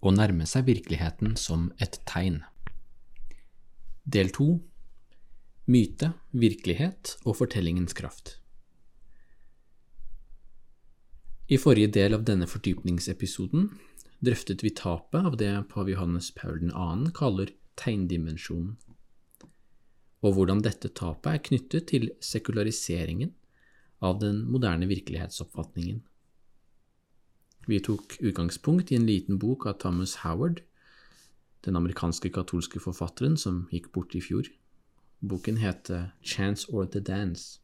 Å nærme seg virkeligheten som et tegn. Del 2 Myte, virkelighet og fortellingens kraft. I forrige del av denne fordypningsepisoden drøftet vi tapet av det pave Johannes Paul 2. kaller tegndimensjonen, og hvordan dette tapet er knyttet til sekulariseringen av den moderne virkelighetsoppfatningen. Vi tok utgangspunkt i en liten bok av Thomas Howard, den amerikanske katolske forfatteren som gikk bort i fjor. Boken heter Chance or the Dance.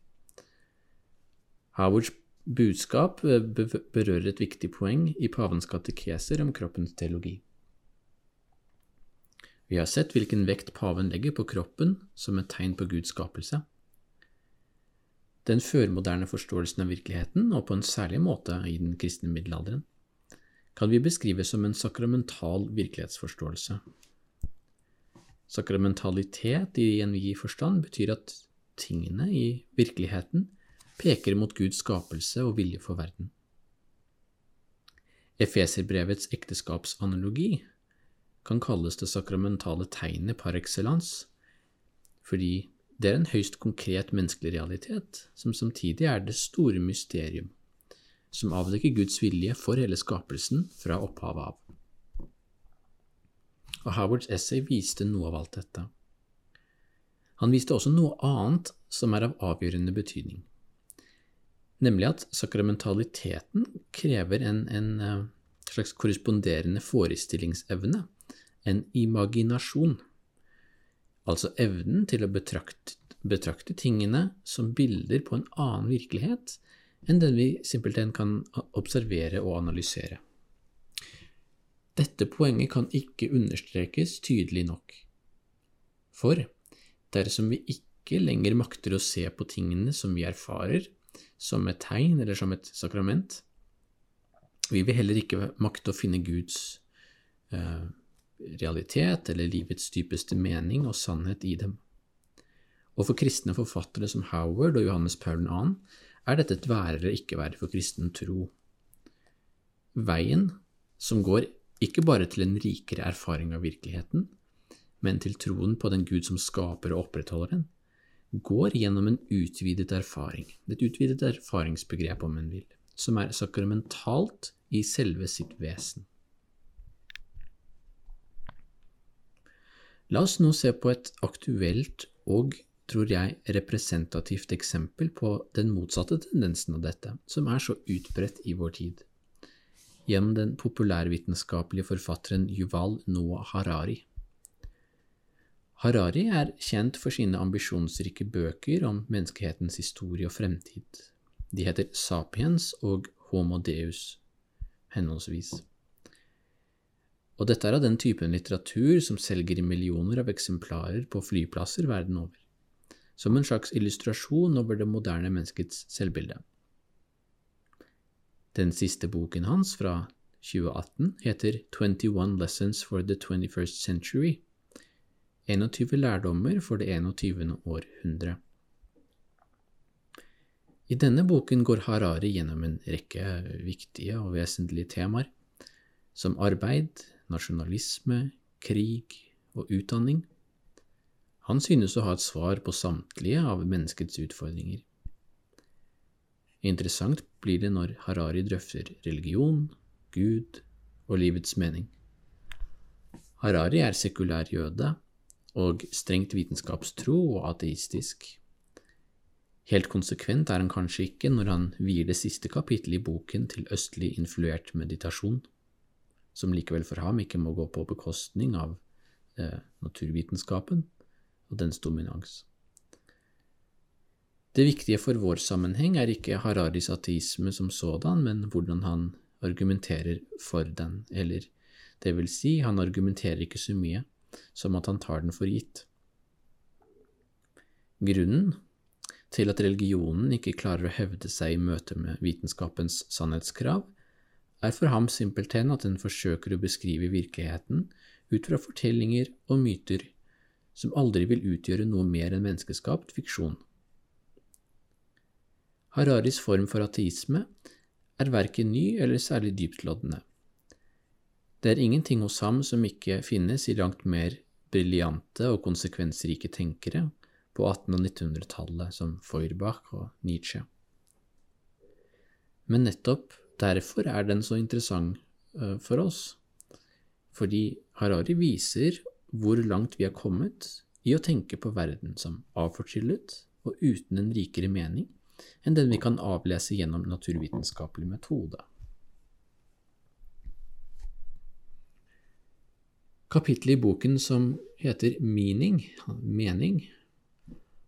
Howards budskap eh, berører et viktig poeng i pavens katekeser om kroppens teologi. Vi har sett hvilken vekt paven legger på kroppen som et tegn på Guds skapelse. Den førmoderne forståelsen av virkeligheten, og på en særlig måte i den kristne middelalderen, kan vi beskrive som en sakramental virkelighetsforståelse. Sakramentalitet i en vid forstand betyr at tingene i virkeligheten peker mot Guds skapelse og vilje for verden. Efeserbrevets ekteskapsanalogi kan kalles det sakramentale tegnet par excellence, fordi det er en høyst konkret menneskelig realitet, som samtidig er det store mysterium, som avdekker Guds vilje for hele skapelsen fra opphavet av. Og Howards essay viste noe av alt dette. Han viste også noe annet som er av avgjørende betydning, nemlig at sakramentaliteten krever en, en eh, slags korresponderende forestillingsevne, en imaginasjon altså evnen til å betrakte, betrakte, tingene som bilder på en annen virkelighet enn den vi simpelthen kan observere og analysere. Dette poenget kan ikke understrekes tydelig nok. For dersom vi ikke lenger makter å se på tingene som vi erfarer, som et tegn eller som et sakrament, vi vil heller ikke makte å finne Guds eh, realitet eller livets dypeste mening og sannhet i dem. Og for kristne forfattere som Howard og Johannes Paul 2. er dette et være eller ikke være for kristen tro. Veien som går ikke bare til en rikere erfaring av virkeligheten, men til troen på den Gud som skaper og opprettholder den, går gjennom en utvidet erfaring, et utvidet erfaringsbegrep om en vil, som er sakramentalt i selve sitt vesen. La oss nå se på et aktuelt og, tror jeg, representativt eksempel på den motsatte tendensen av dette, som er så utbredt i vår tid, gjennom den populærvitenskapelige forfatteren Yuval Noah Harari. Harari er kjent for sine ambisjonsrike bøker om menneskehetens historie og fremtid. De heter Sapiens og Homo Deus, henholdsvis og dette er av den typen litteratur som selger i millioner av eksemplarer på flyplasser verden over, som en slags illustrasjon over det moderne menneskets selvbilde. Den siste boken hans, fra 2018, heter 21 Lessons for the 21st Century, 21 lærdommer for det 21. århundre. I denne boken går Harari gjennom en rekke viktige og vesentlige temaer, som arbeid, nasjonalisme, krig og utdanning. Han synes å ha et svar på samtlige av menneskets utfordringer. Interessant blir det når Harari drøfter religion, Gud og livets mening. Harari er sekulær jøde og strengt vitenskapstro og ateistisk. Helt konsekvent er han kanskje ikke når han vier det siste kapittelet i boken til østlig influert meditasjon som likevel for ham ikke må gå på bekostning av eh, naturvitenskapen og dens dominans. Det viktige for vår sammenheng er ikke Hararis ateisme som sådan, men hvordan han argumenterer for den, eller det vil si, han argumenterer ikke så mye som at han tar den for gitt. Grunnen til at religionen ikke klarer å hevde seg i møte med vitenskapens sannhetskrav, er for ham simpelthen at den forsøker å beskrive virkeligheten ut fra fortellinger og myter som aldri vil utgjøre noe mer enn menneskeskapt fiksjon. Hararis form for ateisme er verken ny eller særlig dyptloddende. Det er ingenting hos ham som ikke finnes i langt mer briljante og konsekvensrike tenkere på 1800- og 1900-tallet, som Feuerbach og Nietzsche. Men nettopp derfor er den så interessant eh, for oss, fordi Harari viser hvor langt vi er kommet i å tenke på verden som avforskyllet og uten en rikere mening enn den vi kan avlese gjennom naturvitenskapelig metode. Kapittelet i boken som heter Meaning, mening,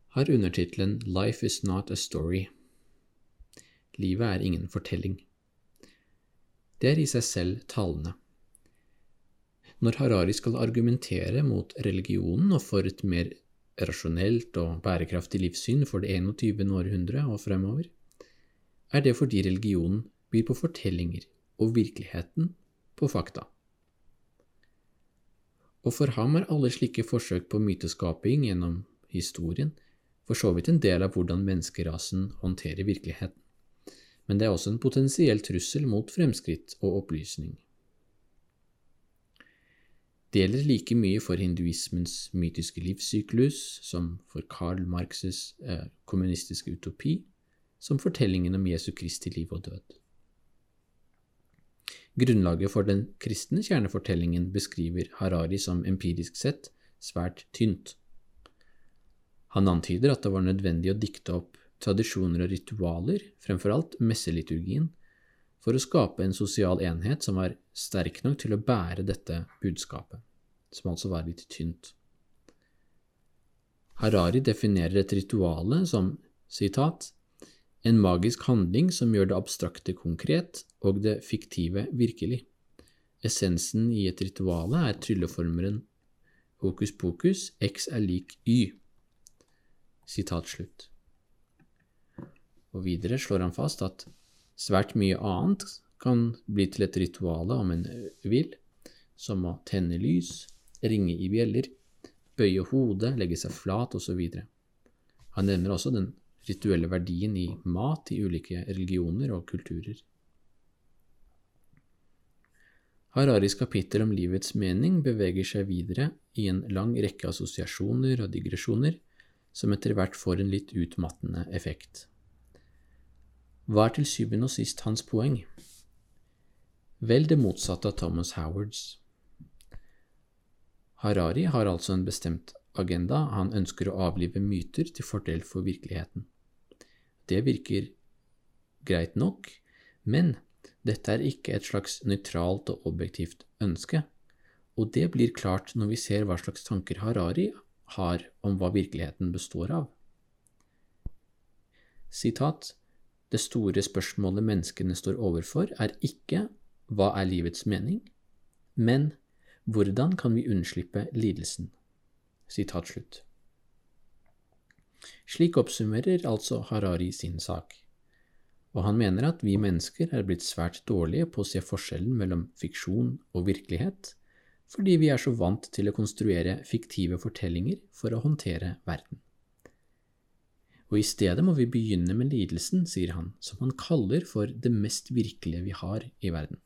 har undertittelen Life is not a story. Livet er ingen fortelling. Det er i seg selv talende. Når Harari skal argumentere mot religionen og for et mer rasjonelt og bærekraftig livssyn for det 21. århundre og fremover, er det fordi religionen byr på fortellinger og virkeligheten på fakta. Og for ham er alle slike forsøk på myteskaping gjennom historien for så vidt en del av hvordan menneskerasen håndterer virkeligheten, men det er også en potensiell trussel mot fremskritt og opplysning. Det gjelder like mye for hinduismens mytiske livssyklus som for Karl Marxes eh, kommunistiske utopi, som fortellingen om Jesu Kristi liv og død. Grunnlaget for den kristne kjernefortellingen beskriver Harari som empirisk sett svært tynt. Han antyder at det var nødvendig å dikte opp tradisjoner og ritualer, fremfor alt messeliturgien, for å skape en sosial enhet som var sterk nok til å bære dette budskapet, som altså var litt tynt. Harari definerer et rituale som citat, en magisk handling som gjør det abstrakte konkret og det fiktive virkelig. Essensen i et rituale er trylleformeren hokus pokus, x er lik y. Sitat slutt. Og videre slår han fast at Svært mye annet kan bli til et rituale om en vil, som å tenne lys, ringe i bjeller, bøye hodet, legge seg flat osv. Han nevner også den rituelle verdien i mat i ulike religioner og kulturer. Hararis kapittel om livets mening beveger seg videre i en lang rekke assosiasjoner og digresjoner som etter hvert får en litt utmattende effekt. Hva er til syvende og sist hans poeng? Vel det motsatte av Thomas Howards. Harari har altså en bestemt agenda, han ønsker å avlive myter til fordel for virkeligheten. Det virker greit nok, men dette er ikke et slags nøytralt og objektivt ønske, og det blir klart når vi ser hva slags tanker Harari har om hva virkeligheten består av. Sitat det store spørsmålet menneskene står overfor, er ikke hva er livets mening, men hvordan kan vi unnslippe lidelsen? Sitat slutt. Slik oppsummerer altså Harari sin sak, og han mener at vi mennesker er blitt svært dårlige på å se forskjellen mellom fiksjon og virkelighet, fordi vi er så vant til å konstruere fiktive fortellinger for å håndtere verden og i stedet må vi begynne med lidelsen, sier han, som han kaller for det mest virkelige vi har i verden.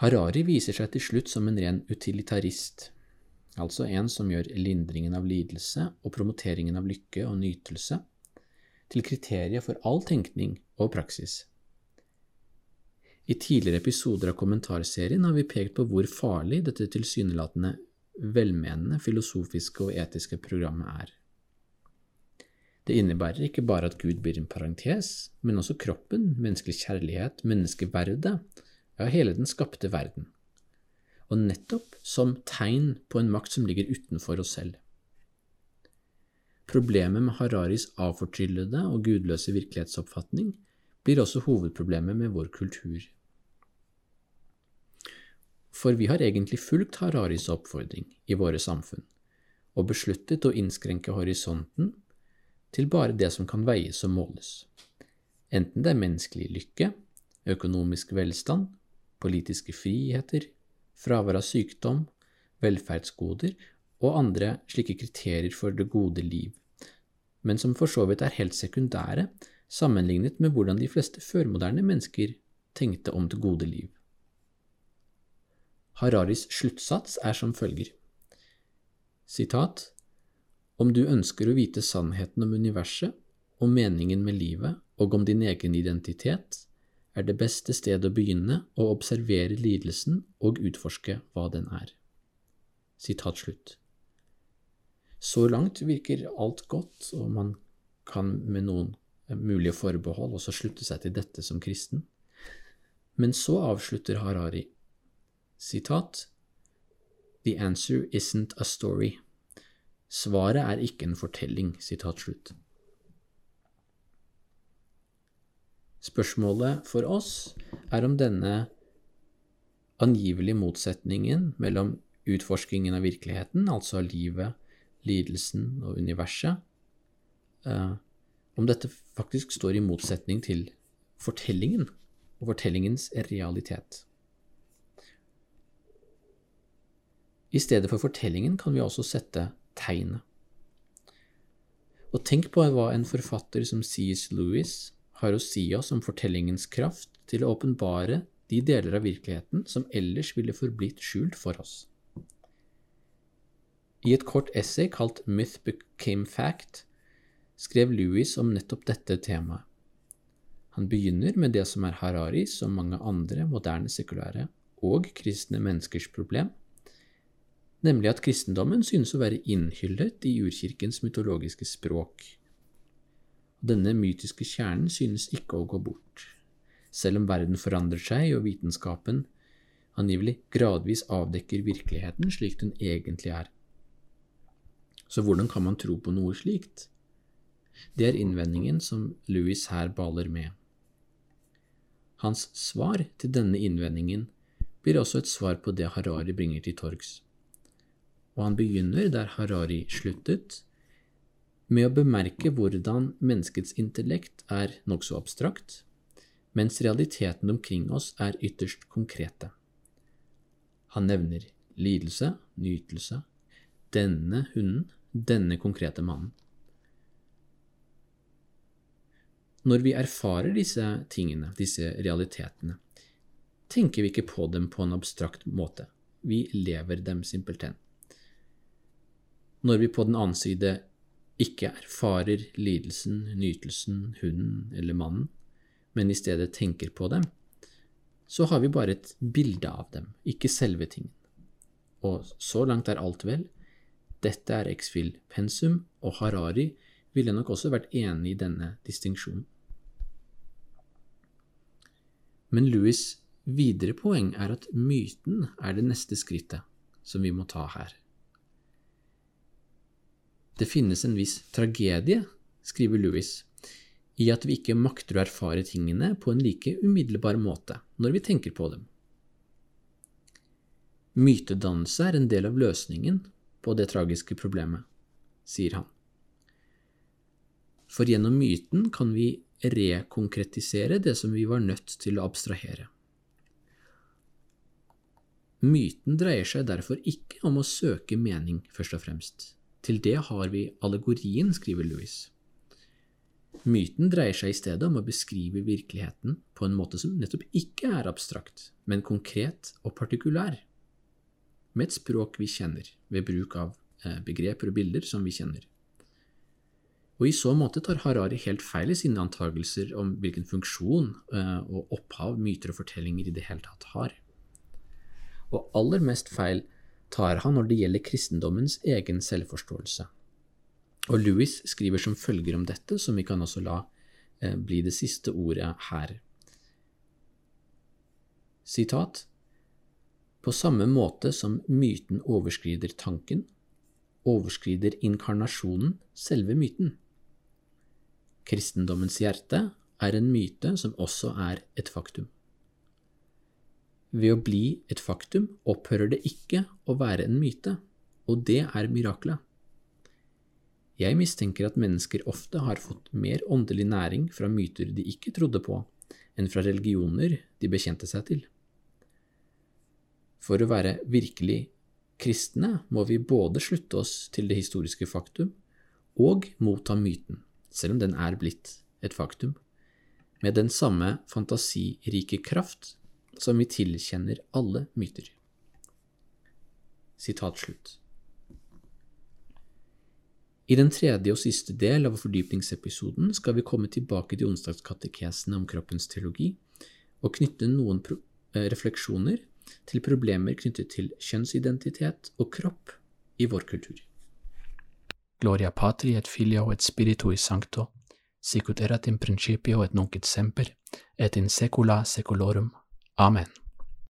Harari viser seg til slutt som en ren utilitarist, altså en som gjør lindringen av lidelse og promoteringen av lykke og nytelse til kriteriet for all tenkning og praksis. I tidligere episoder av kommentarserien har vi pekt på hvor farlig dette tilsynelatende velmenende filosofiske og etiske programmet er. Det innebærer ikke bare at Gud blir en parentes, men også kroppen, menneskelig kjærlighet, menneskeverdet, ja, hele den skapte verden, og nettopp som tegn på en makt som ligger utenfor oss selv. Problemet med Hararis avfortryllede og gudløse virkelighetsoppfatning blir også hovedproblemet med vår kultur. For vi har egentlig fulgt Hararis oppfordring i våre samfunn, og besluttet å innskrenke horisonten til bare det som kan veies og måles, enten det er menneskelig lykke, økonomisk velstand, politiske friheter, fravær av sykdom, velferdsgoder og andre slike kriterier for det gode liv, men som for så vidt er helt sekundære sammenlignet med hvordan de fleste førmoderne mennesker tenkte om det gode liv. Hararis sluttsats er som følger. Sitat Om du ønsker å vite sannheten om universet, om meningen med livet og om din egen identitet, er det beste stedet å begynne å observere lidelsen og utforske hva den er. Sitat slutt. Så langt virker alt godt, og man kan med noen mulige forbehold også slutte seg til dette som kristen. Men så avslutter Harari sitat The answer isn't a story. Svaret er ikke en fortelling. Sitat slutt. Spørsmålet for oss er om denne angivelige motsetningen mellom utforskingen av virkeligheten, altså livet, lidelsen og universet, eh, om dette faktisk står i motsetning til fortellingen og fortellingens realitet. I stedet for fortellingen kan vi også sette tegnet. Og tenk på hva en forfatter som C.S. Lewis har å si oss om fortellingens kraft til å åpenbare de deler av virkeligheten som ellers ville forblitt skjult for oss. I et kort essay kalt Myth Became Fact skrev Lewis om nettopp dette temaet. Han begynner med det som er Harari, som mange andre moderne sekulære og kristne menneskers problem, nemlig at kristendommen synes å være innhyllet i urkirkens mytologiske språk denne mytiske kjernen synes ikke å gå bort, selv om verden forandrer seg og vitenskapen angivelig gradvis avdekker virkeligheten slik den egentlig er. Så hvordan kan man tro på noe slikt? Det er innvendingen som Louis her baler med. Hans svar til denne innvendingen blir også et svar på det Harari bringer til torgs. Og han begynner der Harari sluttet, med å bemerke hvordan menneskets intellekt er nokså abstrakt, mens realiteten omkring oss er ytterst konkrete. Han nevner lidelse, nytelse, denne hunden, denne konkrete mannen. Når vi erfarer disse tingene, disse realitetene, tenker vi ikke på dem på en abstrakt måte, vi lever dem simpelthen. Når vi på den annen side ikke erfarer lidelsen, nytelsen, hunden eller mannen, men i stedet tenker på dem, så har vi bare et bilde av dem, ikke selve tingen. Og så langt er alt vel. Dette er Exfil pensum, og Harari ville nok også vært enig i denne distinksjonen. Men Louis' videre poeng er at myten er det neste skrittet som vi må ta her. Det finnes en viss tragedie, skriver Louis, i at vi ikke makter å erfare tingene på en like umiddelbar måte når vi tenker på dem. Mytedannelse er en del av løsningen på det tragiske problemet, sier han. For gjennom myten kan vi rekonkretisere det som vi var nødt til å abstrahere. Myten dreier seg derfor ikke om å søke mening, først og fremst. Til det har vi allegorien, skriver Louis. Myten dreier seg i stedet om å beskrive virkeligheten på en måte som nettopp ikke er abstrakt, men konkret og partikulær, med et språk vi kjenner, ved bruk av eh, begreper og bilder som vi kjenner. Og I så måte tar Harari helt feil i sine antagelser om hvilken funksjon eh, og opphav myter og fortellinger i det hele tatt har. Og aller mest feil tar han når det gjelder kristendommens egen selvforståelse. Og Louis skriver som følger om dette, som vi kan også la eh, bli det siste ordet her. Sitat På samme måte som myten overskrider tanken, overskrider inkarnasjonen selve myten. Kristendommens hjerte er en myte som også er et faktum. Ved å bli et faktum opphører det ikke å være en myte, og det er miraklet. Jeg mistenker at mennesker ofte har fått mer åndelig næring fra myter de ikke trodde på, enn fra religioner de bekjente seg til. For å være virkelig kristne må vi både slutte oss til det historiske faktum og motta myten, selv om den er blitt et faktum, med den samme fantasirike kraft som vi tilkjenner alle myter. Sitat slutt. I den tredje og siste del av fordypningsepisoden skal vi komme tilbake til onsdagskatekesene om kroppens teologi og knytte noen eh, refleksjoner til problemer knyttet til kjønnsidentitet og kropp i vår kultur. Gloria patri et filio et spiritui sancto, sicut erat in principio et nunc et semper, et in secula saeculorum. Amen.